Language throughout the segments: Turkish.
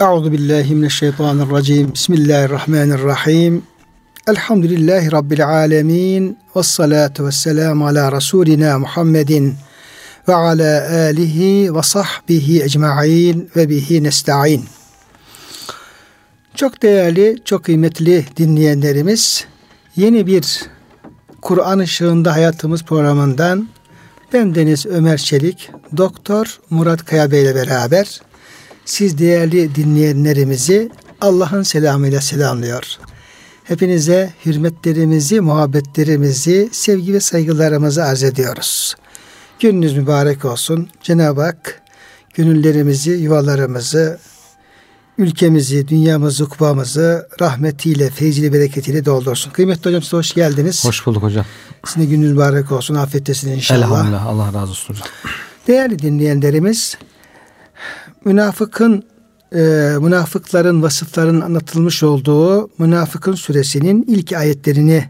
Euzu billahi mineşşeytanirracim. Bismillahirrahmanirrahim. Elhamdülillahi rabbil alamin. Ves salatu vesselam ala rasulina Muhammedin ve ala alihi ve sahbihi ecmaîn ve bihi nestaîn. Çok değerli, çok kıymetli dinleyenlerimiz, yeni bir Kur'an ışığında hayatımız programından ben Deniz Ömer Çelik, Doktor Murat Kaya Bey ile beraber siz değerli dinleyenlerimizi Allah'ın selamıyla selamlıyor. Hepinize hürmetlerimizi, muhabbetlerimizi, sevgi ve saygılarımızı arz ediyoruz. Gününüz mübarek olsun. Cenab-ı Hak gönüllerimizi, yuvalarımızı, ülkemizi, dünyamızı, kupamızı rahmetiyle, feyziyle, bereketiyle doldursun. Kıymetli hocam size hoş geldiniz. Hoş bulduk hocam. Sizin de gününüz mübarek olsun. Afiyettesin inşallah. Elhamdülillah. Allah razı olsun hocam. Değerli dinleyenlerimiz, münafıkın e, münafıkların vasıflarının anlatılmış olduğu Münafıkın suresinin ilk ayetlerini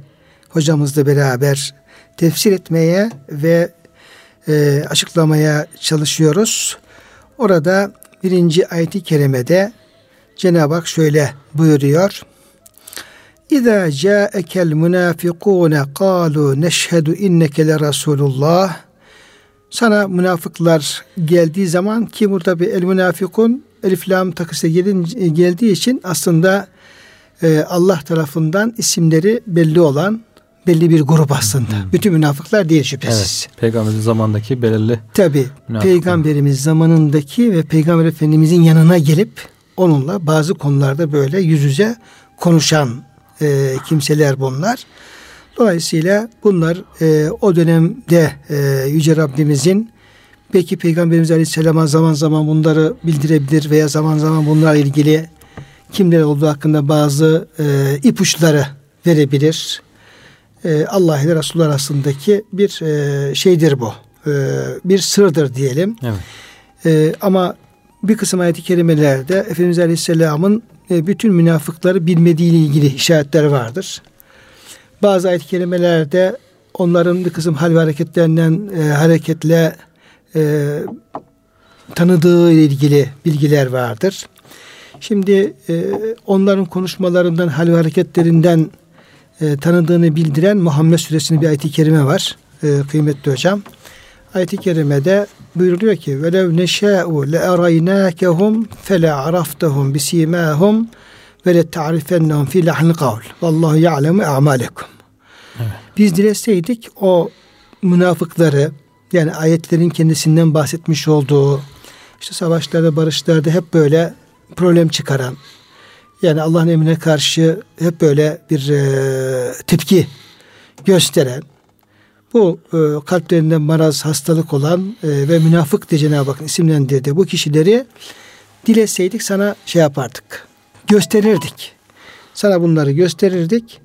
hocamızla beraber tefsir etmeye ve e, açıklamaya çalışıyoruz. Orada birinci ayeti kerimede Cenab-ı Hak şöyle buyuruyor. İza ca'ekel munafikune qalu neşhedü inneke le Resulullah sana münafıklar geldiği zaman ki burada bir el münafikun elif lam takısı gelin, geldiği için aslında e, Allah tarafından isimleri belli olan belli bir grup aslında. Hmm. Bütün münafıklar değil şüphesiz. Evet, Peygamberin zamandaki belirli Tabi peygamberimiz zamanındaki ve peygamber efendimizin yanına gelip onunla bazı konularda böyle yüz yüze konuşan e, kimseler bunlar. Dolayısıyla bunlar e, o dönemde e, Yüce Rabbimizin belki Peygamberimiz Aleyhisselam'a zaman zaman bunları bildirebilir veya zaman zaman bunlarla ilgili kimler olduğu hakkında bazı e, ipuçları verebilir. E, Allah ile Resulullah arasındaki bir e, şeydir bu. E, bir sırdır diyelim. Evet. E, ama bir kısım ayet-i kerimelerde Efendimiz Aleyhisselam'ın e, bütün münafıkları bilmediği ile ilgili işaretler vardır. Bazı ayet-i kerimelerde onların bir kısım hal ve hareketlerinden e, hareketle e, tanıdığı ile ilgili bilgiler vardır. Şimdi e, onların konuşmalarından, hal ve hareketlerinden e, tanıdığını bildiren Muhammed Suresinin bir ayet-i kerime var. E, kıymetli hocam. Ayet-i kerimede buyuruluyor ki velev neşâ'u le eraynâkehum fele araftehum bisimâhum ve le ta'rifennehum fi lahnil kavl. Vallahu ya'lemu a'malekum. Biz dileseydik o münafıkları yani ayetlerin kendisinden bahsetmiş olduğu işte savaşlarda, barışlarda hep böyle problem çıkaran yani Allah'ın emrine karşı hep böyle bir e, tepki gösteren bu e, kalplerinde maraz, hastalık olan e, ve münafık diye Cenab-ı Hakk'ın isimlendirdiği bu kişileri dileseydik sana şey yapardık. Gösterirdik. Sana bunları gösterirdik.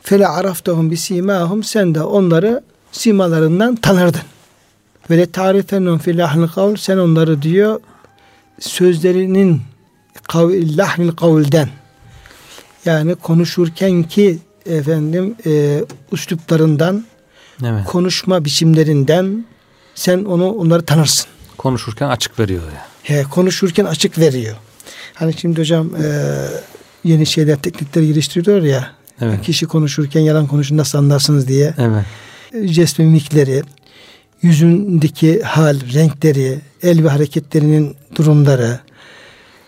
Fele araftahum bi simahum sen de onları simalarından tanırdın. Ve de tarifenhum fil lahnil kavl sen onları diyor sözlerinin kavl, lahnil kavlden yani konuşurken ki efendim e, üsluplarından evet. konuşma biçimlerinden sen onu onları tanırsın. Konuşurken açık veriyor ya. He, konuşurken açık veriyor. Hani şimdi hocam e, yeni şeyler teknikler geliştiriyor ya. Evet. Kişi konuşurken yalan konuşun nasıl anlarsınız diye. Evet. Jest mimikleri, yüzündeki hal, renkleri, el ve hareketlerinin durumları.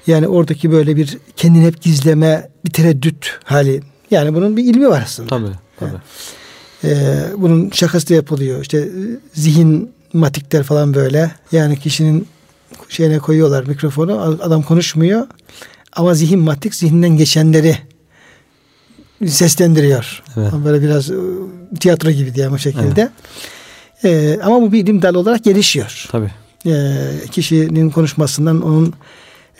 Yani oradaki böyle bir kendini hep gizleme, bir tereddüt hali. Yani bunun bir ilmi var aslında. Tabii. tabii. Ee, bunun şakası da yapılıyor. İşte zihin matikler falan böyle. Yani kişinin şeyine koyuyorlar mikrofonu. Adam konuşmuyor. Ama zihin matik zihninden geçenleri seslendiriyor. Evet. Böyle biraz e, tiyatro gibi diye bu şekilde. Evet. Ee, ama bu bir ilim dalı olarak gelişiyor. Tabii. Ee, kişinin konuşmasından onun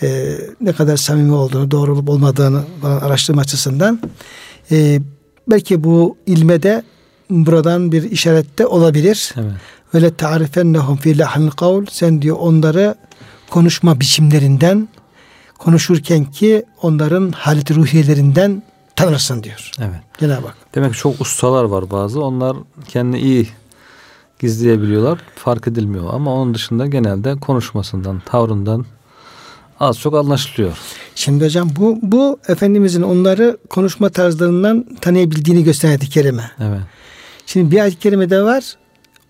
e, ne kadar samimi olduğunu, doğru olup olmadığını araştırma açısından e, belki bu ilme de buradan bir işarette olabilir. Evet. Ve tarifennehum fi lahnil kavl. Sen diyor onları konuşma biçimlerinden konuşurken ki onların halit ruhiyelerinden tanırsın diyor. Evet. Cenab-ı Hak. Demek ki çok ustalar var bazı. Onlar kendini iyi gizleyebiliyorlar. Fark edilmiyor ama onun dışında genelde konuşmasından, tavrından az çok anlaşılıyor. Şimdi hocam bu bu Efendimizin onları konuşma tarzlarından tanıyabildiğini gösteren ayet-i kerime. Evet. Şimdi bir ayet-i kerimede var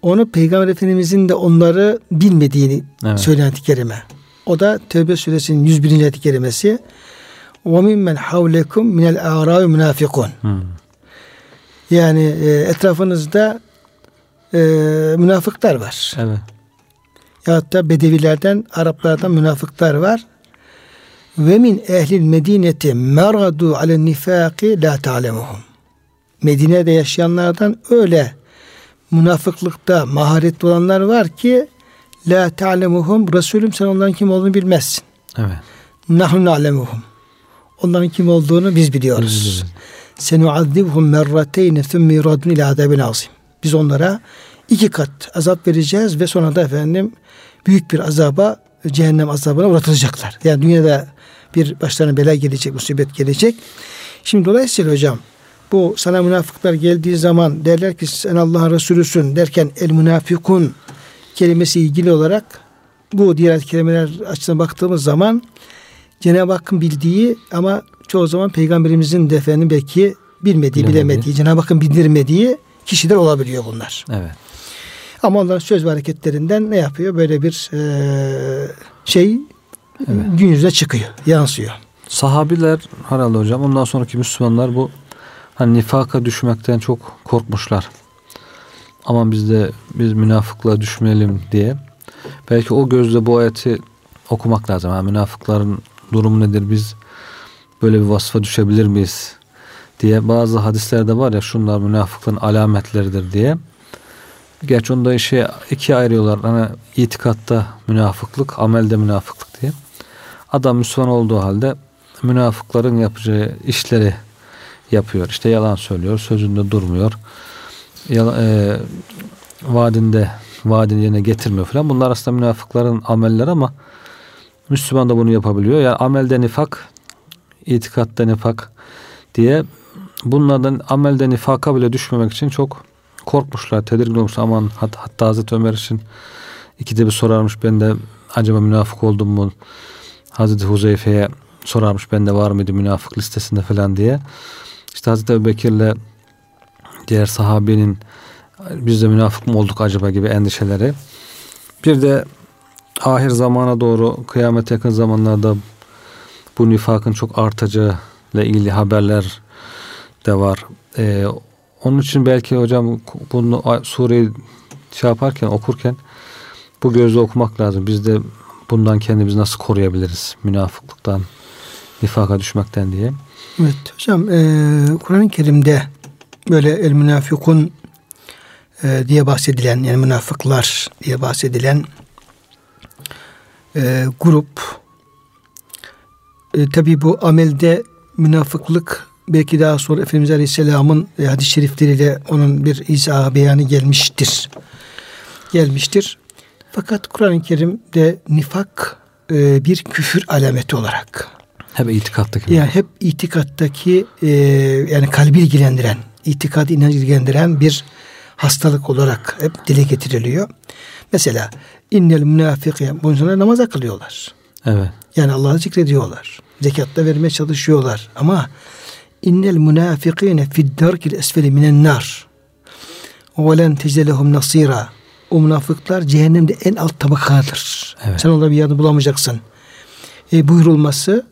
Onu Peygamber Efendimizin de onları bilmediğini Evet. söyleyen ayet-i kerime. O da Tevbe suresinin 101. ayet-i kerimesi. وَمِمَّنْ حَوْلَكُمْ مِنَ الْاَعْرَاءِ مُنَافِقُونَ Hmm. Yani e, etrafınızda e, münafıklar var. Evet. Ya da Bedevilerden, Araplardan münafıklar var. Ve min ehlil medineti meradu ale nifaki la ta'lemuhum. Medine'de yaşayanlardan öyle münafıklıkta maharetli olanlar var ki la ta'lemuhum Resulüm sen onların kim olduğunu bilmezsin. Evet. Nahnu na'lemuhum. Onların kim olduğunu biz biliyoruz. Biz biliyoruz. Senuazzibuhum merrateyni thumme yuradun ila azabin azim. Biz onlara iki kat azap vereceğiz ve sonra da efendim büyük bir azaba cehennem azabına uğratılacaklar. Yani dünyada bir başlarına bela gelecek, musibet gelecek. Şimdi dolayısıyla hocam bu sana münafıklar geldiği zaman derler ki sen Allah'ın Resulüsün derken el münafikun kelimesi ilgili olarak bu diğer ayet kelimeler açısından baktığımız zaman Cenab-ı Hakk'ın bildiği ama çoğu zaman peygamberimizin de efendim belki bilmediği, Bilemediği. bilemediği, Cenab-ı Hakk'ın bildirmediği kişiler olabiliyor bunlar. Evet. Ama onların söz ve hareketlerinden ne yapıyor? Böyle bir eee, şey gün yüzüne çıkıyor, yansıyor. Sahabiler herhalde hocam ondan sonraki Müslümanlar bu hani nifaka düşmekten çok korkmuşlar. Aman biz de biz münafıklığa düşmeyelim diye. Belki o gözle bu ayeti okumak lazım. Ha, münafıkların durumu nedir? Biz böyle bir vasfa düşebilir miyiz? diye bazı hadislerde var ya şunlar münafıklığın alametleridir diye. Gerçi onu da işe ikiye ayırıyorlar. Hani itikatta münafıklık, amelde münafıklık diye. Adam Müslüman olduğu halde münafıkların yapacağı işleri yapıyor. İşte yalan söylüyor, sözünde durmuyor. Yala, e, vaadinde vaadini yerine getirmiyor falan. Bunlar aslında münafıkların amelleri ama Müslüman da bunu yapabiliyor. Yani amelde nifak, itikatta nifak diye bunlardan amelde nifaka bile düşmemek için çok korkmuşlar, tedirgin olmuşlar. Aman hat, hatta Hazreti Ömer için ikide bir sorarmış ben de acaba münafık oldum mu? Hazreti Huzeyfe'ye sorarmış ben de var mıydı münafık listesinde falan diye. İşte Hazreti Ebu Bekir'le diğer sahabenin biz de münafık mı olduk acaba gibi endişeleri. Bir de ahir zamana doğru kıyamet yakın zamanlarda bu nifakın çok artacağı ile ilgili haberler de var. Ee, onun için belki hocam bunu sureyi şey yaparken okurken bu gözle okumak lazım. Biz de bundan kendimizi nasıl koruyabiliriz? Münafıklıktan, nifaka düşmekten diye. Evet hocam e, Kur'an-ı Kerim'de böyle el münafikun e, diye bahsedilen yani münafıklar diye bahsedilen e, grup e, tabi bu amelde münafıklık belki daha sonra Efendimiz Aleyhisselam'ın e, hadis-i şerifleriyle onun bir izahı beyanı gelmiştir. Gelmiştir. Fakat Kur'an-ı Kerim'de nifak e, bir küfür alameti olarak Hep itikattaki. yani hep itikattaki e, yani kalbi ilgilendiren, itikad inancı ilgilendiren bir hastalık olarak hep dile getiriliyor. Mesela innel münafiki bu insanlar namaz kılıyorlar. Evet. Yani Allah'ı zikrediyorlar. Zekatta vermeye çalışıyorlar. Ama innel münafikine fid darkil esfeli minen nar ve len tecdelehum nasira o münafıklar cehennemde en alt tabakadır. Evet. Sen onlara bir yardım bulamayacaksın. E, buyurulması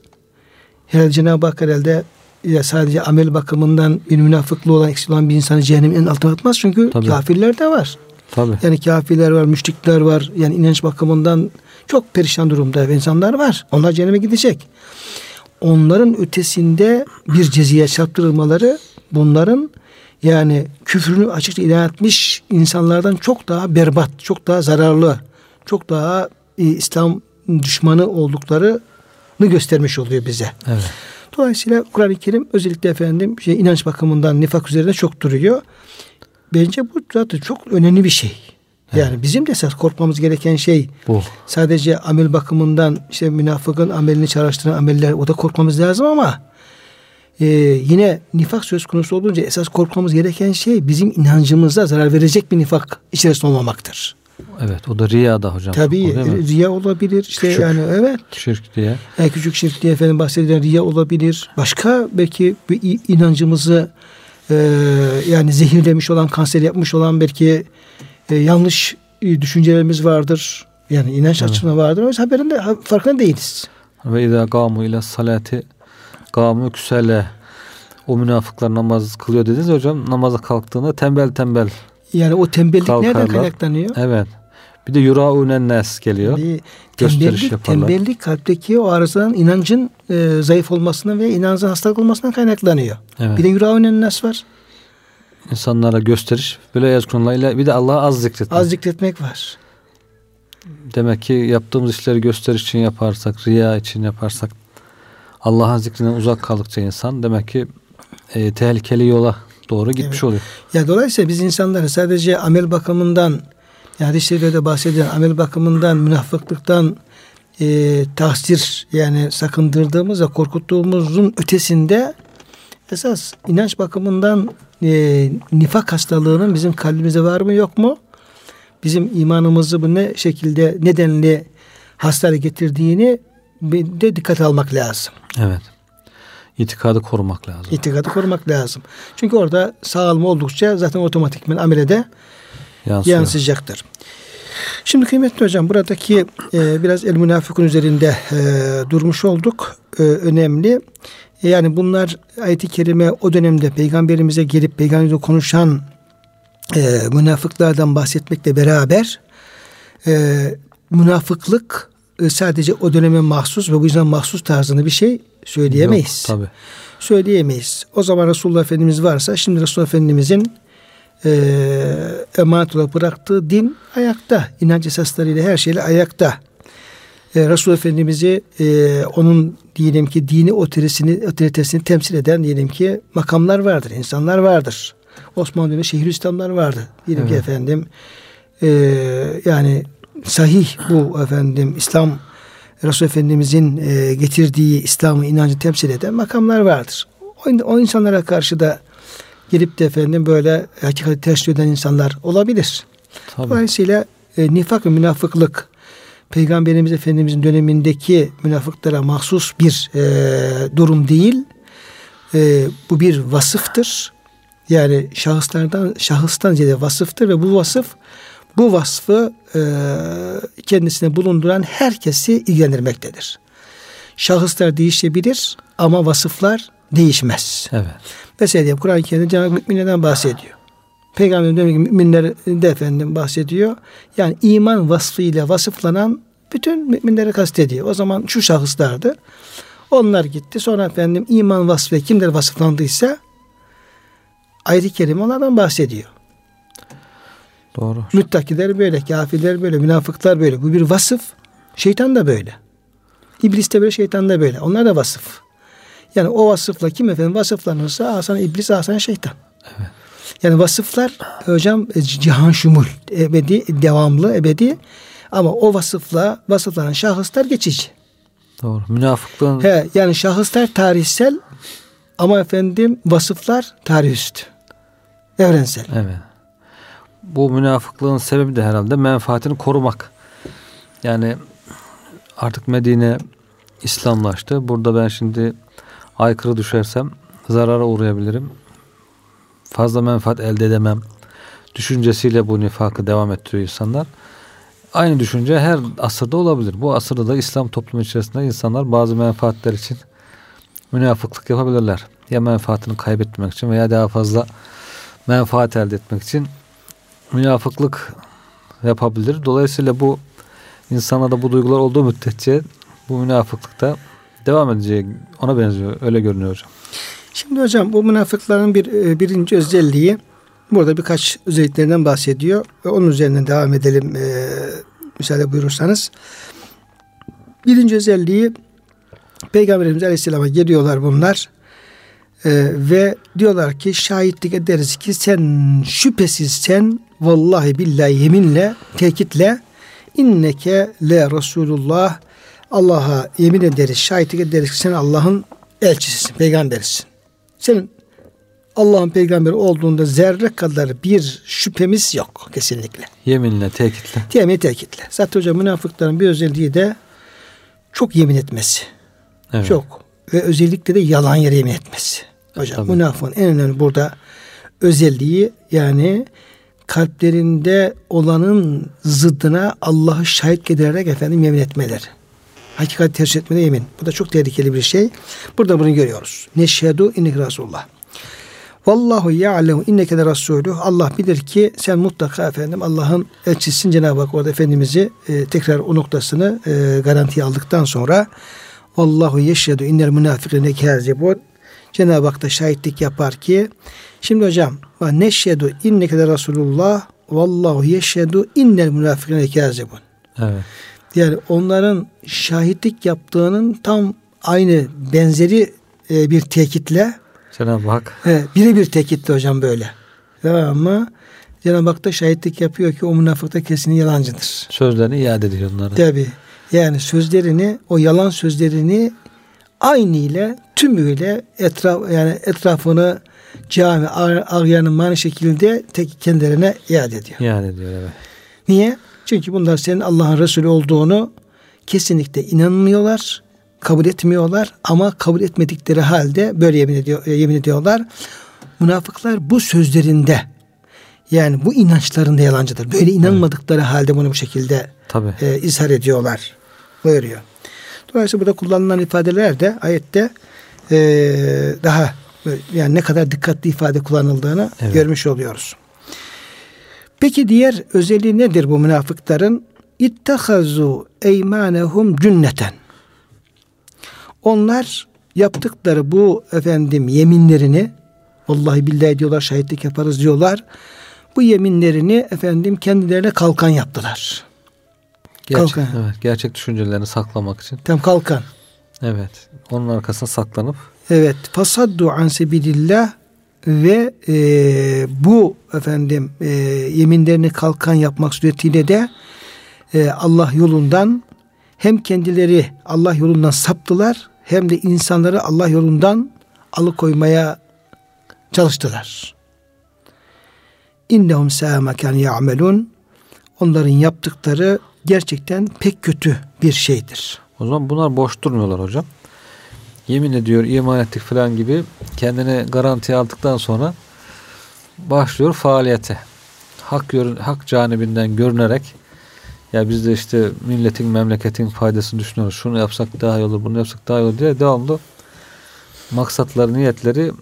herhalde Cenab-ı Hak herhalde ya sadece amel bakımından bir münafıklı olan eksik olan bir insanı cehennemin en altına atmaz. Çünkü Tabii. kafirler de var. Tabii. Yani kafirler var, müşrikler var. Yani inanç bakımından çok perişan durumda insanlar var. Onlar cehenneme gidecek. Onların ötesinde bir ceziye çarptırılmaları bunların yani küfrünü açıkça ilan etmiş insanlardan çok daha berbat, çok daha zararlı, çok daha e, İslam düşmanı olduklarını göstermiş oluyor bize. Evet. Dolayısıyla Kur'an-ı Kerim özellikle efendim şey, inanç bakımından nifak üzerine çok duruyor. Bence bu zaten çok önemli bir şey. Yani bizim de esas korkmamız gereken şey Bu. sadece amel bakımından işte münafıkın amelini çağrıştıran ameller o da korkmamız lazım ama e, yine nifak söz konusu olunca esas korkmamız gereken şey bizim inancımıza zarar verecek bir nifak içerisinde olmamaktır. Evet o da riya da hocam. Tabii O riya olabilir. İşte Küçük. yani evet. Şirk diye. Yani küçük şirk diye efendim bahsedilen riya olabilir. Başka belki bir inancımızı e, yani zehirlemiş olan, kanser yapmış olan belki e, yanlış e, düşüncelerimiz vardır. Yani inanç Evet. açısından vardır. Ama biz haberinde ha- farkında değiliz. Ve izâ gâmu ile salati gâmu küsele o münafıklar namaz kılıyor dediniz hocam. Namaza kalktığında tembel tembel. Yani o tembellik nereden Kalkarlar. kaynaklanıyor? Evet. Bir de yurâunen nes geliyor. Bir tembellik, yaparlar. tembellik kalpteki o arızadan inancın e, zayıf olmasından ve inancın hastalık olmasından kaynaklanıyor. Evet. Bir de yüreğinin nas var. İnsanlara gösteriş. Böyle yazkunla ile bir de Allah'ı az zikretmek. Az zikretmek var. Demek ki yaptığımız işleri gösteriş için yaparsak, riya için yaparsak Allah'ın zikrinden uzak kaldıkça insan demek ki e, tehlikeli yola doğru gitmiş Evet. oluyor. Ya dolayısıyla biz insanları sadece amel bakımından yani hadisleri de bahsedilen amel bakımından münafıklıktan e, tahsir yani sakındırdığımız ve korkuttuğumuzun ötesinde esas inanç bakımından e, nifak hastalığının bizim kalbimize var mı yok mu? Bizim imanımızı bu ne şekilde nedenli hastane getirdiğini de dikkate almak lazım. Evet. İtikadı korumak lazım. İtikadı korumak lazım. Çünkü orada sağlam oldukça zaten otomatikman amele de Yansıyor. yansıyacaktır. Şimdi kıymetli hocam buradaki e, biraz el münafıkun üzerinde e, durmuş olduk. E, önemli. E, yani bunlar ayet-i kerime o dönemde peygamberimize gelip peygamberimize konuşan e, münafıklardan bahsetmekle beraber e, münafıklık e, sadece o döneme mahsus ve bu yüzden mahsus tarzında bir şey söyleyemeyiz Yok, tabii. söyleyemeyiz. O zaman Resulullah Efendimiz varsa şimdi Resulullah Efendimizin e, emanet olarak bıraktığı din ayakta. İnanç esaslarıyla her şeyle ayakta. E, Resulullah Efendimiz'i e, onun diyelim ki dini otoritesini, otoritesini temsil eden diyelim ki makamlar vardır, insanlar vardır. Osmanlı döneminde Şeyhülislamlar vardı. Diyelim ki Evet. efendim e, yani sahih bu efendim İslam Resul Efendimizin e, getirdiği İslam'ı inancı temsil eden makamlar vardır. O, o insanlara karşı da gelip de efendim böyle hakikati ters eden insanlar olabilir. Tabii. Dolayısıyla e, nifak ve münafıklık Peygamberimiz Efendimizin dönemindeki münafıklara mahsus bir e, durum değil. E, bu bir vasıftır. Yani şahıslardan şahıstan ziyade vasıftır ve bu vasıf bu vasfı e, kendisine bulunduran herkesi ilgilendirmektedir. Şahıslar değişebilir ama vasıflar değişmez. Evet. Mesela Kur'an-ı Kerim'de Cenab-ı müminlerden bahsediyor. Peygamber dönemi müminler de efendim bahsediyor. Yani iman vasfıyla vasıflanan bütün müminleri kastediyor. O zaman şu şahıslardı. Onlar gitti. Sonra efendim iman vasfı kimler vasıflandıysa ayrı kelime onlardan bahsediyor. Doğru. Müttakiler böyle, kafirler böyle, münafıklar böyle. Bu bir vasıf. Şeytan da böyle. İblis de böyle, şeytan da böyle. Onlar da vasıf. Yani o vasıfla kim efendim vasıflanırsa asan iblis, asan şeytan. Yani vasıflar hocam e, cihan şumul, ebedi, devamlı, ebedi. Ama o vasıfla vasıflanan şahıslar geçici. Doğru. Münafıklığın He, yani şahıslar tarihsel ama efendim vasıflar tarihüstü. Evrensel. Evet. Bu münafıklığın sebebi de herhalde menfaatini korumak. Yani artık Medine İslamlaştı. Burada ben şimdi aykırı düşersem zarara uğrayabilirim. Fazla menfaat elde edemem. Düşüncesiyle bu nifakı devam ettiriyor insanlar. Aynı düşünce her asırda olabilir. Bu asırda da İslam toplumu içerisinde insanlar bazı menfaatler için münafıklık yapabilirler. Ya menfaatini kaybetmek için veya daha fazla menfaat elde etmek için münafıklık yapabilir. Dolayısıyla bu insanlarda bu duygular olduğu müddetçe bu münafıklık da devam edeceği ona benziyor. Öyle görünüyor hocam. Şimdi hocam bu münafıkların bir e, birinci özelliği burada birkaç özelliklerinden bahsediyor onun üzerinden devam edelim e, müsaade buyurursanız. Birinci özelliği Peygamberimiz Aleyhisselam'a geliyorlar bunlar E, ve diyorlar ki şahitlik ederiz ki sen şüphesiz sen vallahi billahi yeminle tekitle inneke le Resulullah Allah'a yemin ederiz şahitlik ederiz ki sen Allah'ın elçisisin peygamberisin. Senin Allah'ın peygamberi olduğunda zerre kadar bir şüphemiz yok kesinlikle. Yeminle, tekitle. Yemin tekitle. Zaten hocam münafıkların bir özelliği de çok yemin etmesi. Evet. Çok. Ve özellikle de yalan yere yemin etmesi. Hocam Tabii. münafığın en önemli burada özelliği yani kalplerinde olanın zıddına Allah'ı şahit getirerek efendim yemin etmeleri. Hakikat tercih etmede yemin. Bu da çok tehlikeli bir şey. Burada bunu görüyoruz. Neşhedü innek Resulullah. Vallahu ya'lemu inneke de rasulü. Allah bilir ki sen mutlaka efendim Allah'ın elçisin Cenab-ı Hak orada Efendimiz'i e, tekrar o noktasını e, garantiye aldıktan sonra Vallahu yeşhedü innel münafikine kâzibun. Cenab-ı Hak da şahitlik yapar ki şimdi hocam neşhedü inneke de Resulullah vallahu yeşhedü innel münafikine kâzibun. Evet. Yani onların şahitlik yaptığının tam aynı benzeri e, bir tekitle Cenab-ı Hak. He, birebir tekitle hocam böyle. Ama Cenab-ı Hak da şahitlik yapıyor ki o münafık da kesin yalancıdır. Sözlerini iade ediyor onlara. Tabi. Yani sözlerini, o yalan sözlerini aynı ile tümüyle etraf yani etrafını cami ağlayanın aynı şekilde tek kendilerine iade ediyor. İade ediyor evet. Niye? Çünkü bunlar senin Allah'ın Resulü olduğunu kesinlikle inanmıyorlar kabul etmiyorlar ama kabul etmedikleri halde böyle yemin ediyor yemin ediyorlar. Münafıklar bu sözlerinde yani bu inançlarında yalancıdır. Böyle inanmadıkları evet. halde bunu bu şekilde Tabii. E, izhar ediyorlar. Buyuruyor. Dolayısıyla burada kullanılan ifadeler de ayette e, daha yani ne kadar dikkatli ifade kullanıldığını evet. görmüş oluyoruz. Peki diğer özelliği nedir bu münafıkların? İttehazu eymanehum cünneten. Onlar yaptıkları bu efendim yeminlerini vallahi billahi diyorlar şahitlik yaparız diyorlar. Bu yeminlerini efendim kendilerine kalkan yaptılar. Gerçek, kalkan. Evet, gerçek düşüncelerini saklamak için. Tam kalkan. Evet. Onun arkasına saklanıp. Evet. Fasaddu an sebilillah ve e, bu efendim e, yeminlerini kalkan yapmak suretiyle de e, Allah yolundan hem kendileri Allah yolundan saptılar hem de insanları Allah yolundan alıkoymaya çalıştılar. İnnehum sâmeken ya'melun. Onların yaptıkları gerçekten pek kötü bir şeydir. O zaman bunlar boş durmuyorlar hocam. Yemin ediyor, iman ettik falan gibi kendini garantiye aldıktan sonra başlıyor faaliyete. Hak, hak canibinden görünerek ya biz de işte milletin, memleketin faydasını düşünüyoruz. Şunu yapsak daha iyi olur, bunu yapsak daha iyi olur diye devamlı maksatları, niyetleri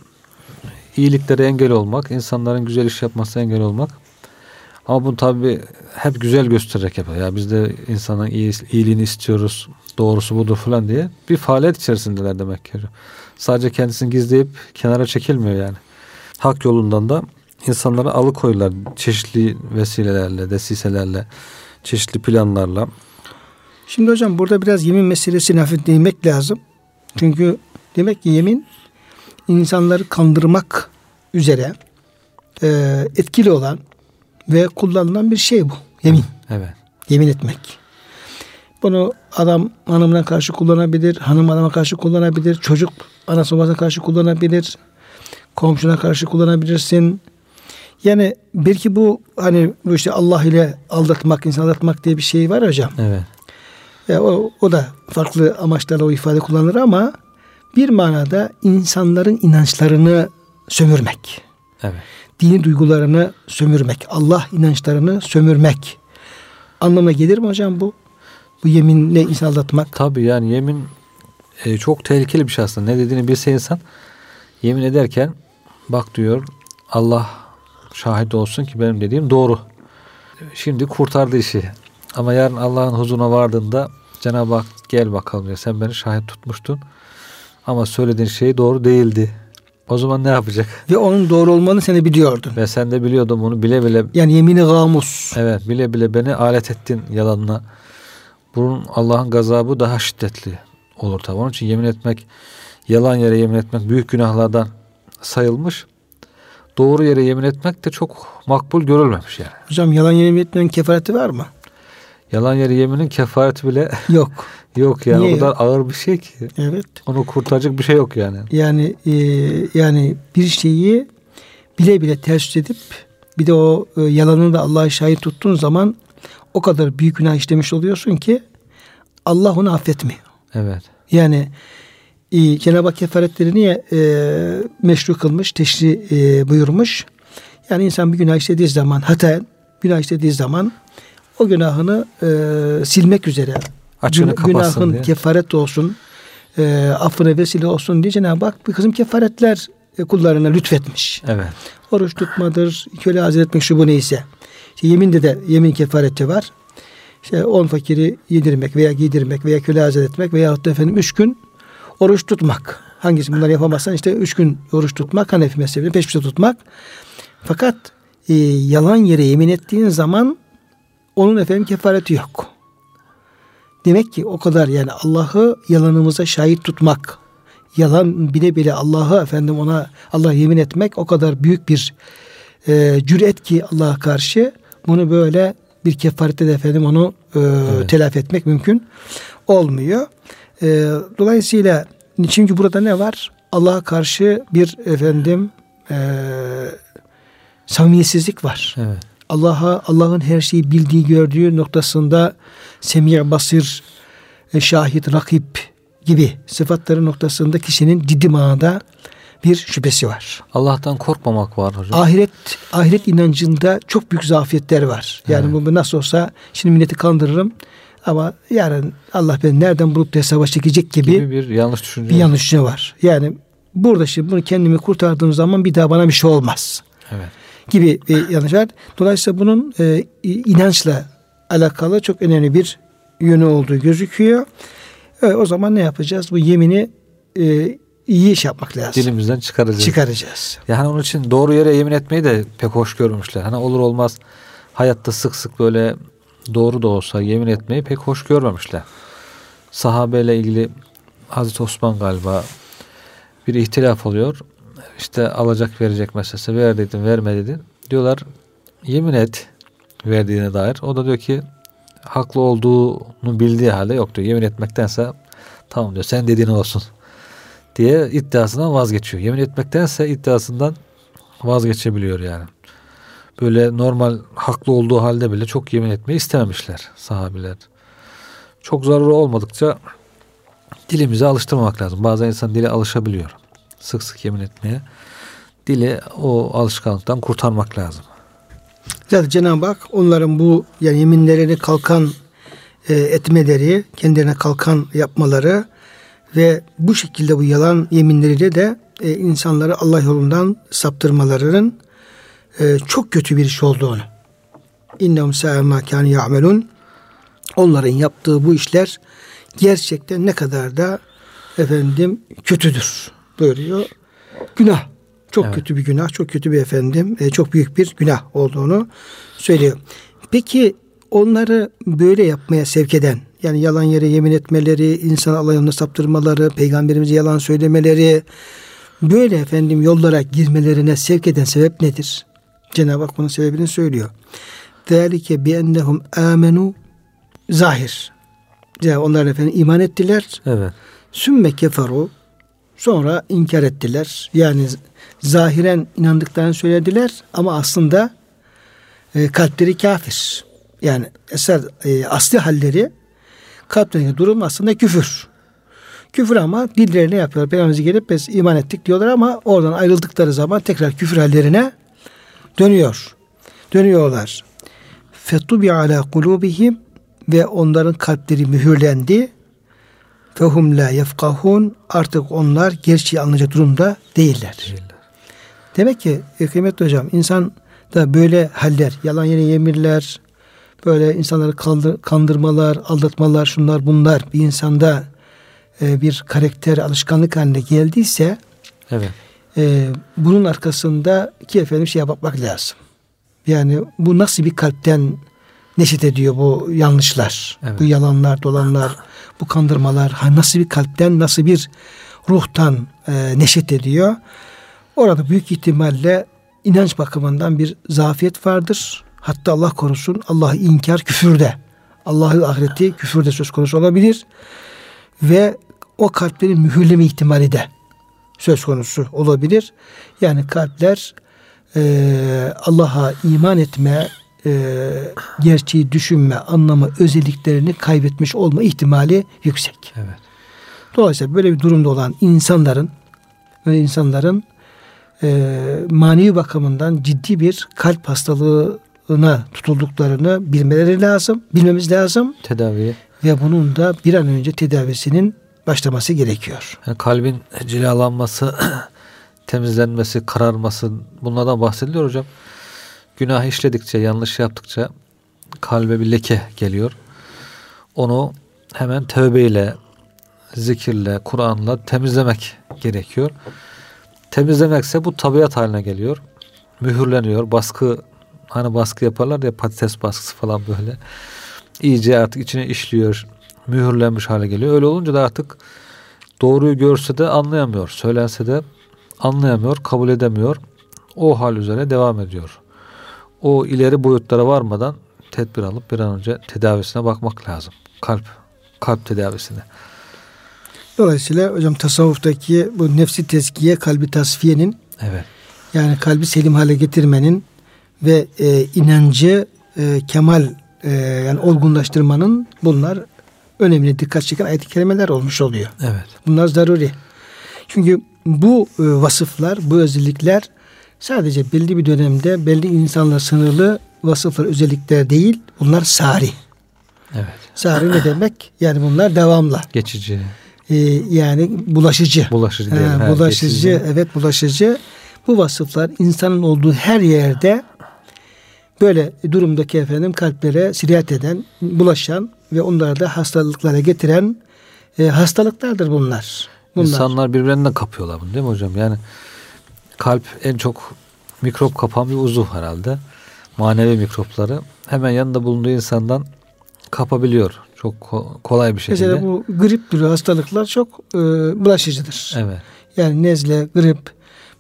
iyiliklere engel olmak, insanların güzel iş yapmasına engel olmak. Ama bunu tabi hep güzel göstererek yapıyor. Ya biz de insanın iyi, iyiliğini istiyoruz, doğrusu budur falan diye bir faaliyet içerisindeler demek ki. Sadece kendisini gizleyip kenara çekilmiyor yani. Hak yolundan da insanları alıkoyuyorlar çeşitli vesilelerle, desiselerle, çeşitli planlarla. Şimdi hocam burada biraz yemin meselesini hafif değinmek lazım. Çünkü demek ki yemin insanları kandırmak üzere e, etkili olan ve kullanılan bir şey bu. Yemin. Evet. Yemin etmek. Bunu adam hanımına karşı kullanabilir, hanım adama karşı kullanabilir, çocuk anası babasına karşı kullanabilir, komşuna karşı kullanabilirsin, yani belki bu hani bu işte Allah ile aldatmak, insan aldatmak diye bir şey var hocam. Evet. Ya o, o da farklı amaçlarla o ifade kullanılır ama bir manada insanların inançlarını sömürmek. Evet. Dini duygularını sömürmek. Allah inançlarını sömürmek. Anlamına gelir mi hocam bu? Bu yeminle insan aldatmak. Tabii yani yemin e, çok tehlikeli bir şey aslında. Ne dediğini bilse insan yemin ederken bak diyor Allah şahit olsun ki benim dediğim doğru. Şimdi kurtardı işi. Ama yarın Allah'ın huzuruna vardığında Cenab-ı Hak gel bakalım diyor. Sen beni şahit tutmuştun. Ama söylediğin şey doğru değildi. O zaman ne yapacak? Ve onun doğru olmanı sen de biliyordun. Ve sen de biliyordun bunu bile bile. Yani yemini gamus. Evet bile bile beni alet ettin yalanına. Bunun Allah'ın gazabı daha şiddetli olur tabi. Onun için yemin etmek, yalan yere yemin etmek büyük günahlardan sayılmış doğru yere yemin etmek de çok makbul görülmemiş yani. Hocam yalan yemin etmenin kefareti var mı? Yalan yere yeminin kefareti bile yok. yok yani Niye o kadar yok? ağır bir şey ki. Evet. Onu kurtaracak bir şey yok yani. Yani e, yani bir şeyi bile bile ters edip bir de o e, yalanını da Allah'a şahit tuttuğun zaman o kadar büyük günah işlemiş oluyorsun ki Allah onu affetmiyor. Evet. Yani e, Cenab-ı Hak kefaretleri niye e, meşru kılmış, teşri e, buyurmuş? Yani insan bir günah işlediği zaman, hata günah işlediği zaman o günahını e, silmek üzere Açığını gün, günahın diye. kefaret olsun, e, affına vesile olsun diye Cenab-ı Hak bir kısım kefaretler e, kullarına lütfetmiş. Evet. Oruç tutmadır, köle hazır etmek şu bu neyse. İşte yeminde de yemin kefareti var. İşte on fakiri yedirmek veya giydirmek veya köle hazır etmek veya da efendim üç gün oruç tutmak. Hangisi bunları yapamazsan işte üç gün oruç tutmak, Hanefi mezhebini peş peşe tutmak. Fakat e, yalan yere yemin ettiğin zaman onun efendim kefareti yok. Demek ki o kadar yani Allah'ı yalanımıza şahit tutmak, yalan bile bile Allah'ı efendim ona Allah yemin etmek o kadar büyük bir e, cüret ki Allah'a karşı bunu böyle bir kefarette de efendim onu e, Evet. telafi etmek mümkün olmuyor. E, dolayısıyla çünkü burada ne var? Allah'a karşı bir efendim e, samimiyetsizlik var. Evet. Allah'a Allah'ın her şeyi bildiği gördüğü noktasında semih basir e, şahit rakip gibi sıfatları noktasında kişinin ciddi manada bir şüphesi var. Allah'tan korkmamak var hocam. Ahiret ahiret inancında çok büyük zafiyetler var. Yani Evet. bu nasıl olsa şimdi milleti kandırırım ama yarın Allah beni nereden bulup da hesaba çekecek gibi, gibi bir yanlış düşünce. bir yanlış düşünce var. Yani burada şimdi bunu kendimi kurtardığım zaman bir daha bana bir şey olmaz Evet. Gibi bir yanlış var. Dolayısıyla bunun e, inançla alakalı çok önemli bir yönü olduğu gözüküyor. E, o zaman ne yapacağız? Bu yemini e, iyi iş yapmak lazım. Dilimizden çıkaracağız. Çıkaracağız. Yani onun için doğru yere yemin etmeyi de pek hoş görmüşler. Hani olur olmaz hayatta sık sık böyle doğru da olsa yemin etmeyi pek hoş görmemişler. Sahabeyle ilgili Hazreti Osman galiba bir ihtilaf oluyor. İşte alacak verecek meselesi ver dedin verme dedin. Diyorlar yemin et verdiğine dair. O da diyor ki haklı olduğunu bildiği halde yok diyor. Yemin etmektense tamam diyor sen dediğin olsun diye iddiasından vazgeçiyor. Yemin etmektense iddiasından vazgeçebiliyor yani. Böyle normal haklı olduğu halde bile çok yemin etmeyi istememişler sahabiler. Çok zararı olmadıkça dilimize alıştırmamak lazım. Bazen insan dile alışabiliyor. Sık sık yemin etmeye. Dili o alışkanlıktan kurtarmak lazım. Zaten Cenab-ı Hak onların bu yani yeminlerini kalkan e, etmeleri, kendilerine kalkan yapmaları ve bu şekilde bu yalan yeminleriyle de e, insanları Allah yolundan saptırmalarının e, çok kötü bir iş olduğunu. İnnehum sa'a ma kâne ya'melun. Onların yaptığı bu işler gerçekten ne kadar da efendim kötüdür buyuruyor. Günah. Çok evet. kötü bir günah, çok kötü bir efendim, e, çok büyük bir günah olduğunu söylüyor. Peki onları böyle yapmaya sevk eden yani yalan yere yemin etmeleri, insan alayını saptırmaları, peygamberimize yalan söylemeleri böyle efendim yollara girmelerine sevk eden sebep nedir? Cenab-ı Hak bunun sebebini söylüyor. Zalike bi ennehum amenu zahir. Yani onlar efendim iman ettiler. Evet. Sümme keferu sonra inkar ettiler. Yani zahiren inandıklarını söylediler ama aslında e, kalpleri kafir. Yani eser e, asli halleri kalplerindeki durum aslında küfür. Küfür ama dillerine yapıyorlar. Peygamberimize gelip biz iman ettik diyorlar ama oradan ayrıldıkları zaman tekrar küfür hallerine dönüyor. Dönüyorlar. Fetubi ala kulubihim ve onların kalpleri mühürlendi. Fehum la yefkahun artık onlar gerçeği anlayacak durumda değiller. Değiller. Demek ki e, kıymetli hocam insan da böyle haller, yalan yere yemirler, böyle insanları kandırmalar, aldatmalar, şunlar bunlar bir insanda e, bir karakter, alışkanlık haline geldiyse Evet. e, bunun arkasında ki efendim şeye bakmak lazım. Yani bu nasıl bir kalpten neşet ediyor bu yanlışlar, Evet. bu yalanlar, dolanlar, bu kandırmalar, nasıl bir kalpten, nasıl bir ruhtan e, neşet ediyor. Orada büyük ihtimalle inanç bakımından bir zafiyet vardır. Hatta Allah korusun Allah'ı inkar küfürde. Allah'ı ahireti küfürde söz konusu olabilir. Ve o kalplerin mühürleme ihtimali de söz konusu olabilir. Yani kalpler e, Allah'a iman etme, e, gerçeği düşünme, anlama özelliklerini kaybetmiş olma ihtimali yüksek. Evet. Dolayısıyla böyle bir durumda olan insanların ve insanların e, manevi bakımından ciddi bir kalp hastalığına tutulduklarını bilmeleri lazım, bilmemiz lazım. Tedaviye. Ve bunun da bir an önce tedavisinin başlaması gerekiyor. Yani kalbin cilalanması, temizlenmesi, kararması bunlardan bahsediliyor hocam. Günah işledikçe, yanlış yaptıkça kalbe bir leke geliyor. Onu hemen tövbeyle, zikirle, Kur'an'la temizlemek gerekiyor. Temizlemekse bu tabiat haline geliyor. Mühürleniyor. Baskı hani baskı yaparlar ya patates baskısı falan böyle. İyice artık içine işliyor. Mühürlenmiş hale geliyor. Öyle olunca da artık doğruyu görse de anlayamıyor. Söylense de anlayamıyor, kabul edemiyor. O hal üzere devam ediyor. O ileri boyutlara varmadan tedbir alıp bir an önce tedavisine bakmak lazım. Kalp, kalp tedavisine. Dolayısıyla hocam tasavvuftaki bu nefsi tezkiye, kalbi tasfiyenin evet. yani kalbi selim hale getirmenin ve e, inancı e, kemal e, yani olgunlaştırmanın bunlar önemli dikkat çeken ayet-i kerimeler olmuş oluyor. Evet. Bunlar zaruri. Çünkü bu e, vasıflar, bu özellikler sadece belli bir dönemde belli insanlar sınırlı vasıflar, özellikler değil. Bunlar sari. Evet. Sari ne demek? Yani bunlar devamlı. Geçici. Ee, yani bulaşıcı. Bulaşıcı değil. Ha, bulaşıcı, geçici. evet bulaşıcı. Bu vasıflar insanın olduğu her yerde böyle durumdaki efendim kalplere sirayet eden, bulaşan ve onları da hastalıklara getiren e, hastalıklardır bunlar. bunlar. İnsanlar birbirlerinden kapıyorlar bunu değil mi hocam? Yani kalp en çok mikrop kapan bir uzuv herhalde. Manevi mikropları hemen yanında bulunduğu insandan kapabiliyor. Çok kolay bir şekilde. Mesela bu grip türü hastalıklar çok e, bulaşıcıdır. Evet. Yani nezle, grip,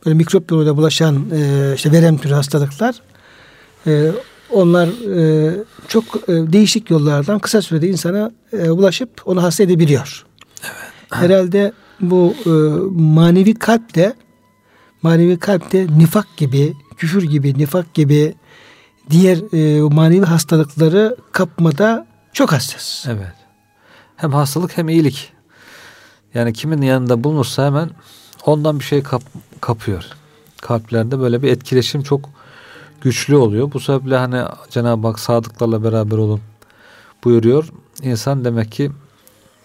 böyle mikrop yoluyla bulaşan e, işte verem türü hastalıklar e, onlar e, çok e, değişik yollardan kısa sürede insana e, ulaşıp onu hasta edebiliyor. Evet. Herhalde bu e, manevi kalp de manevi kalp de nifak gibi, küfür gibi, nifak gibi diğer e, manevi hastalıkları kapmada çok hassas. Evet. Hem hastalık hem iyilik. Yani kimin yanında bulunursa hemen ondan bir şey kap, kapıyor. Kalplerde böyle bir etkileşim çok güçlü oluyor. Bu sebeple hani Cenab-ı Hak sadıklarla beraber olun buyuruyor. İnsan demek ki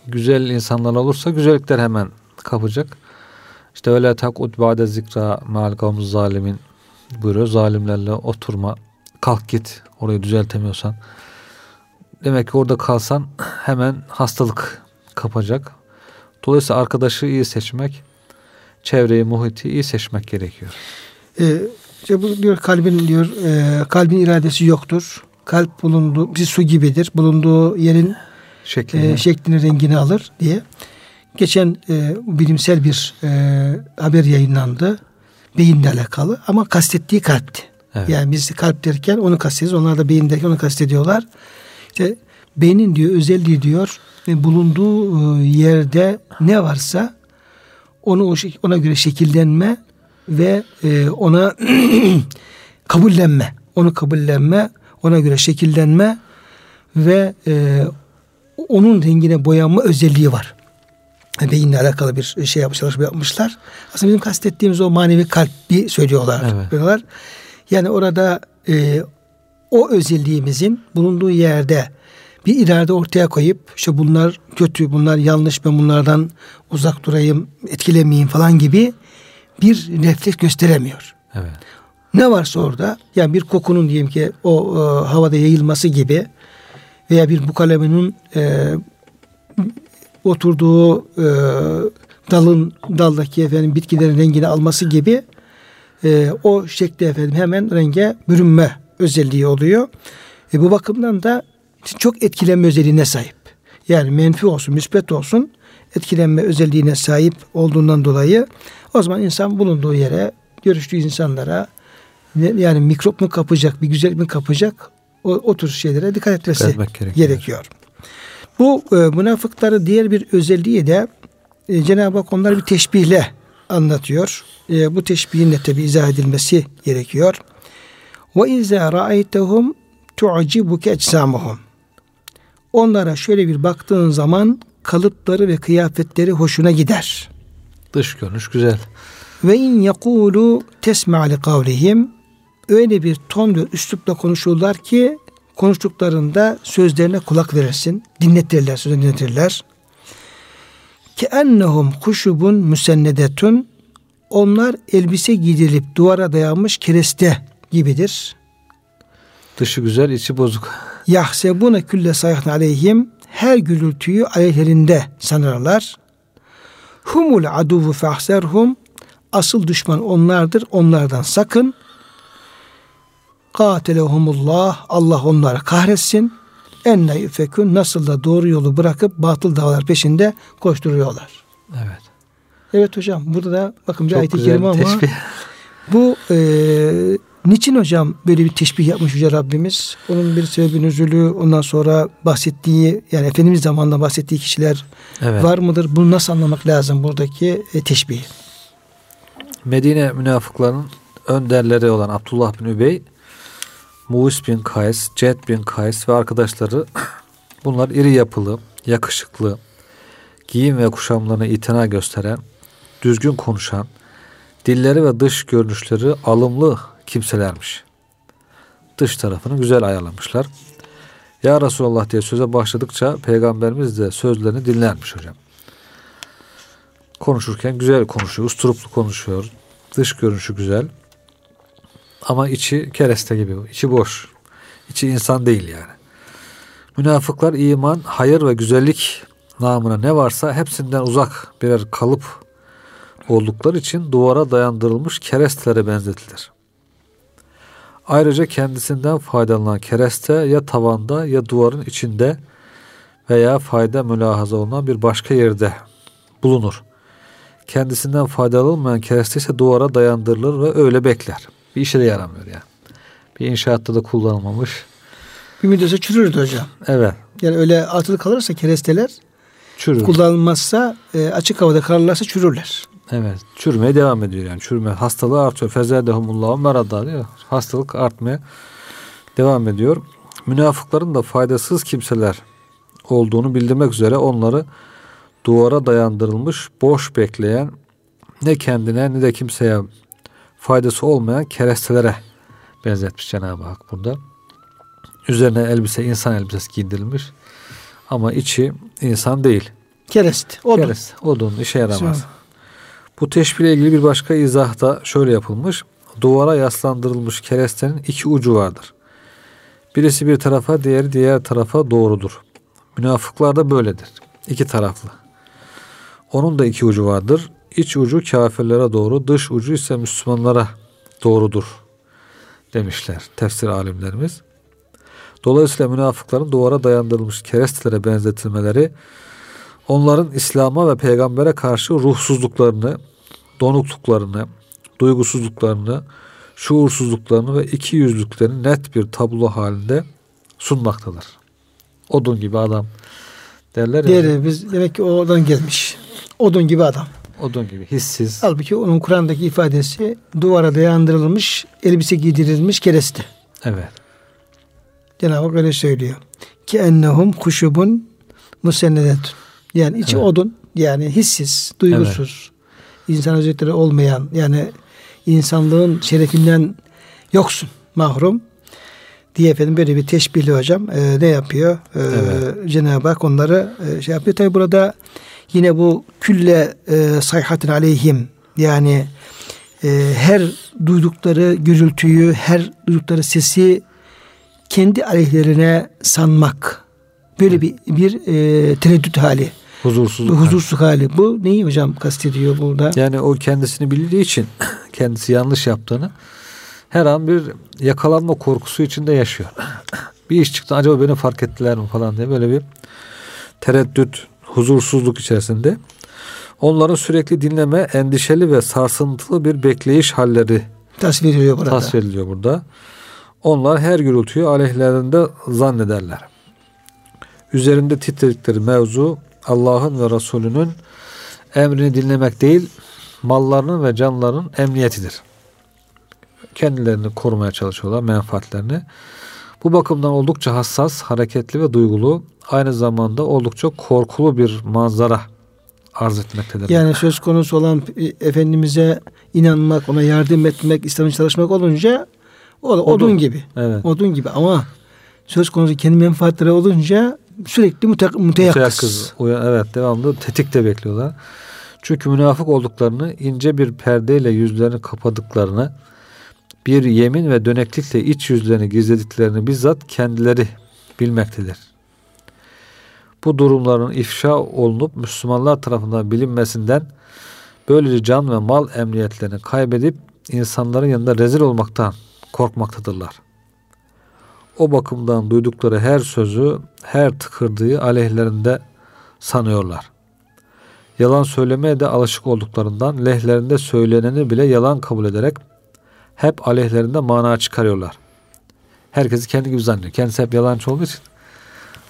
güzel insanlar olursa güzellikler hemen kapacak. İşte öyle takud ba'de zikra ma'al kavmuz zalimin buyuruyor. Zalimlerle oturma. Kalk git. Orayı düzeltemiyorsan. Demek ki orada kalsan hemen hastalık kapacak. Dolayısıyla arkadaşı iyi seçmek, çevreyi, muhiti iyi seçmek gerekiyor. Ee, işte bu diyor kalbin diyor e, kalbin iradesi yoktur. Kalp bulunduğu bir su gibidir. Bulunduğu yerin şeklini, e, şeklini rengini alır diye. Geçen e, bilimsel bir e, haber yayınlandı. Beyinle alakalı ama kastettiği kalpti. Evet. Yani biz kalp derken onu kastediyoruz. Onlar da beyin derken onu kastediyorlar. İşte beynin diyor özelliği diyor ve bulunduğu e, yerde ne varsa onu ona göre şekillenme ve e, ona kabullenme, onu kabullenme, ona göre şekillenme ve e, onun rengine boyanma özelliği var. Beyinle alakalı bir şey yapmışlar, yapmışlar. Aslında bizim kastettiğimiz o manevi kalbi söylüyorlar. Evet. Diyorlar. Yani orada e, o özelliğimizin bulunduğu yerde bir irade ortaya koyup işte bunlar kötü, bunlar yanlış ben bunlardan uzak durayım, etkilemeyeyim falan gibi bir refleks gösteremiyor. Evet. Ne varsa orada yani bir kokunun diyelim ki o e, havada yayılması gibi veya bir bukalemenin e, oturduğu e, dalın daldaki efendim bitkilerin rengini alması gibi e, o şekli efendim hemen renge bürünme özelliği oluyor. E, bu bakımdan da çok etkilenme özelliğine sahip. Yani menfi olsun, müspet olsun etkilenme özelliğine sahip olduğundan dolayı o zaman insan bulunduğu yere, görüştüğü insanlara yani mikrop mu kapacak, bir güzel mi kapacak o, o tür şeylere dikkat etmesi gerekiyor. gerekiyor. Bu e, münafıkları diğer bir özelliği de e, Cenab-ı Hak onları bir teşbihle anlatıyor. E, bu teşbihin de tabi izah edilmesi gerekiyor. Ve izâ ra'aytehum tu'cibuke ecsamuhum. Onlara şöyle bir baktığın zaman kalıpları ve kıyafetleri hoşuna gider. Dış görünüş güzel. Ve in yekulu tesma li kavlihim öyle bir ton ve üslupla konuşurlar ki konuştuklarında sözlerine kulak verirsin. Dinletirler, sözünü dinletirler. Ki ennehum kuşubun müsennedetun onlar elbise giydirilip duvara dayanmış kereste gibidir. Dışı güzel, içi bozuk. Yahsebune külle sayhın aleyhim her gürültüyü aleyhlerinde sanırlar. Humul aduvu fahserhum asıl düşman onlardır. Onlardan sakın. Katelehumullah Allah onları kahretsin. Enne yufekun nasıl da doğru yolu bırakıp batıl davalar peşinde koşturuyorlar. Evet. Evet hocam burada da bakın bir Çok ayet-i kerime ama teşbih. bu e, niçin hocam böyle bir teşbih yapmış Yüce Rabbimiz? Onun bir sebebi nüzulü ondan sonra bahsettiği yani Efendimiz zamanında bahsettiği kişiler Evet. var mıdır? Bunu nasıl anlamak lazım buradaki e, teşbihi? Medine münafıklarının önderleri olan Abdullah bin Übey, Muğis bin Kays, Ced bin Kays ve arkadaşları bunlar iri yapılı, yakışıklı, giyim ve kuşamlarına itina gösteren, düzgün konuşan, dilleri ve dış görünüşleri alımlı kimselermiş. Dış tarafını güzel ayarlamışlar. Ya Resulallah diye söze başladıkça peygamberimiz de sözlerini dinlermiş hocam. Konuşurken güzel konuşuyor, usturuplu konuşuyor. Dış görünüşü güzel. Ama içi kereste gibi, içi boş. İçi insan değil yani. Münafıklar iman, hayır ve güzellik namına ne varsa hepsinden uzak birer kalıp oldukları için duvara dayandırılmış kerestelere benzetilir. Ayrıca kendisinden faydalanan kereste ya tavanda ya duvarın içinde veya fayda mülahaza olunan bir başka yerde bulunur. Kendisinden faydalı olmayan kereste ise duvara dayandırılır ve öyle bekler. Bir işe de yaramıyor yani. Bir inşaatta da kullanılmamış. Bir müddetçe çürürdü hocam. Evet. Yani öyle atılı kalırsa keresteler Çürür. kullanılmazsa e, açık havada kalırlarsa çürürler. Evet. Çürümeye devam ediyor yani. Çürüme hastalığı artıyor. Fezedehumullahu merada diyor. Hastalık artmaya devam ediyor. Münafıkların da faydasız kimseler olduğunu bildirmek üzere onları duvara dayandırılmış, boş bekleyen, ne kendine ne de kimseye faydası olmayan kerestelere benzetmiş Cenab-ı Hak burada. Üzerine elbise insan elbisesi giydirilmiş ama içi insan değil. Kerest. Odun. Kereste, odun işe yaramaz. Bu teşbihle ilgili bir başka izah da şöyle yapılmış. Duvara yaslandırılmış kerestenin iki ucu vardır. Birisi bir tarafa, diğeri diğer tarafa doğrudur. Münafıklar da böyledir. İki taraflı. Onun da iki ucu vardır. İç ucu kafirlere doğru, dış ucu ise Müslümanlara doğrudur demişler tefsir alimlerimiz. Dolayısıyla münafıkların duvara dayandırılmış kerestelere benzetilmeleri onların İslam'a ve peygambere karşı ruhsuzluklarını, donukluklarını, duygusuzluklarını, şuursuzluklarını ve iki yüzlüklerini net bir tablo halinde sunmaktadır. Odun gibi adam derler ya. Diğeri biz demek ki oradan gelmiş. Odun gibi adam. Odun gibi hissiz. Halbuki onun Kur'an'daki ifadesi duvara dayandırılmış, elbise giydirilmiş kereste. Evet. Cenab-ı Hak öyle söylüyor. Ki ennehum kuşubun musennedetun. Yani içi Evet. odun, yani hissiz, duygusuz, insan özellikleri olmayan, yani insanlığın şerefinden yoksun, mahrum diye efendim böyle bir teşbihli hocam e, ne yapıyor? E, Evet. Cenab-ı Hak onları e, şey yapıyor. Tabi burada yine bu külle e, sayhatin aleyhim yani e, her duydukları gürültüyü, her duydukları sesi kendi aleyhlerine sanmak. Böyle bir bir e, tereddüt hali, bir Huzursuzluk. huzursuz hali. Bu neyi hocam kastediyor burada? Yani o kendisini bildiği için kendisi yanlış yaptığını her an bir yakalanma korkusu içinde yaşıyor. bir iş çıktı acaba beni fark ettiler mi falan diye böyle bir tereddüt, huzursuzluk içerisinde. Onların sürekli dinleme, endişeli ve sarsıntılı bir bekleyiş halleri Tasvir ediliyor burada. tasvir ediliyor burada. Onlar her gürültüyü aleyhlerinde zannederler. Üzerinde titredikleri mevzu Allah'ın ve Resulünün emrini dinlemek değil, mallarının ve canlarının emniyetidir. Kendilerini korumaya çalışıyorlar, menfaatlerini. Bu bakımdan oldukça hassas, hareketli ve duygulu, aynı zamanda oldukça korkulu bir manzara arz etmektedir. Yani söz konusu olan Efendimiz'e inanmak, ona yardım etmek, İslam'ın çalışmak olunca o odun, odun gibi. Evet. Odun gibi ama söz konusu kendi menfaatleri olunca sürekli müte, müteyakkız. Evet devamlı tetikte bekliyorlar. Çünkü münafık olduklarını ince bir perdeyle yüzlerini kapadıklarını bir yemin ve döneklikle iç yüzlerini gizlediklerini bizzat kendileri bilmektedir. Bu durumların ifşa olunup Müslümanlar tarafından bilinmesinden böylece can ve mal emniyetlerini kaybedip insanların yanında rezil olmaktan korkmaktadırlar. O bakımdan duydukları her sözü, her tıkırdığı aleyhlerinde sanıyorlar. Yalan söylemeye de alışık olduklarından lehlerinde söyleneni bile yalan kabul ederek hep aleyhlerinde mana çıkarıyorlar. Herkesi kendi gibi zannediyor. Kendisi hep yalancı olduğu için.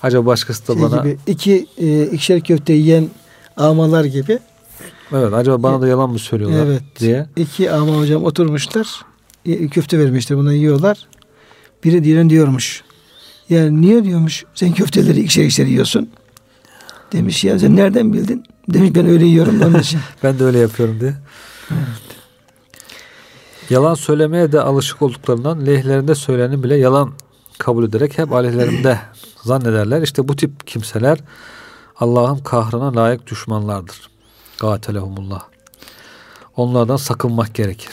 Acaba başkası da şey bana... Gibi, iki, e, ikişer köfte yiyen amalar gibi. Evet acaba bana da yalan mı söylüyorlar evet, diye. İki ama hocam oturmuşlar. Köfte vermişler buna yiyorlar. Biri diğerine diyormuş. Yani niye diyormuş sen köfteleri ikişer ikişer yiyorsun. Demiş ya sen nereden bildin? Demiş ben öyle yiyorum ben de öyle yapıyorum diye. Evet. Yalan söylemeye de alışık olduklarından lehlerinde söyleni bile yalan kabul ederek hep aleyhlerinde zannederler. İşte bu tip kimseler Allah'ın kahrına layık düşmanlardır. Gatelehumullah. Onlardan sakınmak gerekir.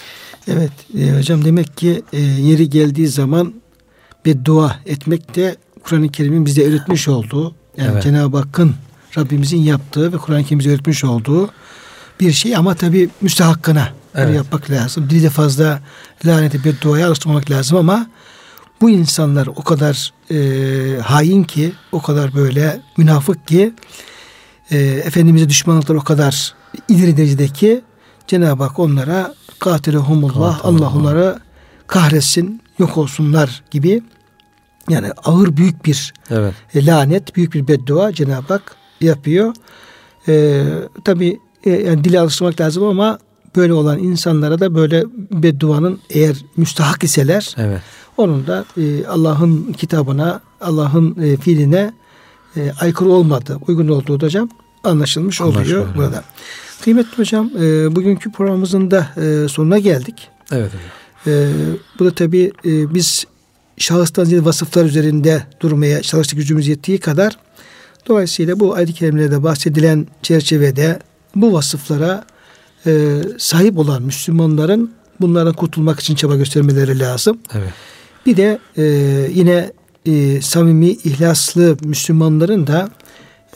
Evet e, hocam demek ki e, yeri geldiği zaman bir dua etmek de Kur'an-ı Kerim'in bize öğretmiş olduğu yani evet. Cenab-ı Hakk'ın Rabbimizin yaptığı ve Kur'an-ı Kerim'in bize öğretmiş olduğu bir şey ama tabi müstehakkına evet. yapmak lazım. Dilde fazla laneti bir duaya alıştırmamak lazım ama bu insanlar o kadar e, hain ki, o kadar böyle münafık ki, e, Efendimiz'e düşmanlıklar o kadar ileri derecedeki Cenab-ı Hak onlara katilehumullah, Allah onları kahretsin, yok olsunlar gibi yani ağır büyük bir evet. e, lanet, büyük bir beddua Cenab-ı Hak yapıyor. E, Tabi e, yani dile alıştırmak lazım ama böyle olan insanlara da böyle bedduanın eğer müstahak iseler evet. onun da e, Allah'ın kitabına, Allah'ın e, fiiline e, aykırı olmadı, uygun olduğu da hocam anlaşılmış oluyor burada. Kıymetli hocam e, bugünkü programımızın da e, sonuna geldik. Evet hocam. E, bu da tabii e, biz şahıstan ziyade vasıflar üzerinde durmaya çalıştık gücümüz yettiği kadar dolayısıyla bu ayet-i kerimelerde bahsedilen çerçevede bu vasıflara e, sahip olan Müslümanların bunlardan kurtulmak için çaba göstermeleri lazım. Evet. Bir de e, yine e, samimi, ihlaslı Müslümanların da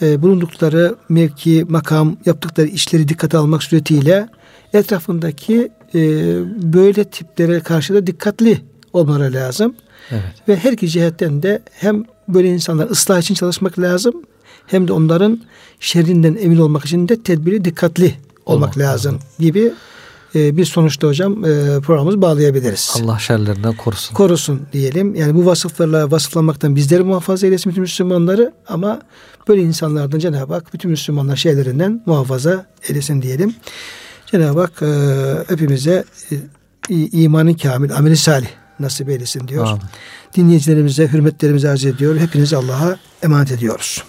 e, bulundukları mevki, makam, yaptıkları işleri dikkate almak suretiyle etrafındaki e, böyle tiplere karşı da dikkatli olmaları lazım. Evet. Ve her iki cihetten de hem böyle insanlar ıslah için çalışmak lazım hem de onların şerrinden emin olmak için de tedbiri dikkatli olmak Allah lazım Allah. gibi e, bir sonuçta hocam e, programımızı bağlayabiliriz. Allah şerlerinden korusun. Korusun diyelim. Yani bu vasıflarla vasıflanmaktan bizleri muhafaza eylesin bütün Müslümanları ama böyle insanlardan Cenab-ı Hak bütün Müslümanlar şeylerinden muhafaza eylesin diyelim. Cenab-ı Hak e, hepimize e, imanın kamil, ameli salih nasip eylesin diyor. Amin. Dinleyicilerimize, hürmetlerimizi arz ediyor. Hepinizi Allah'a emanet ediyoruz.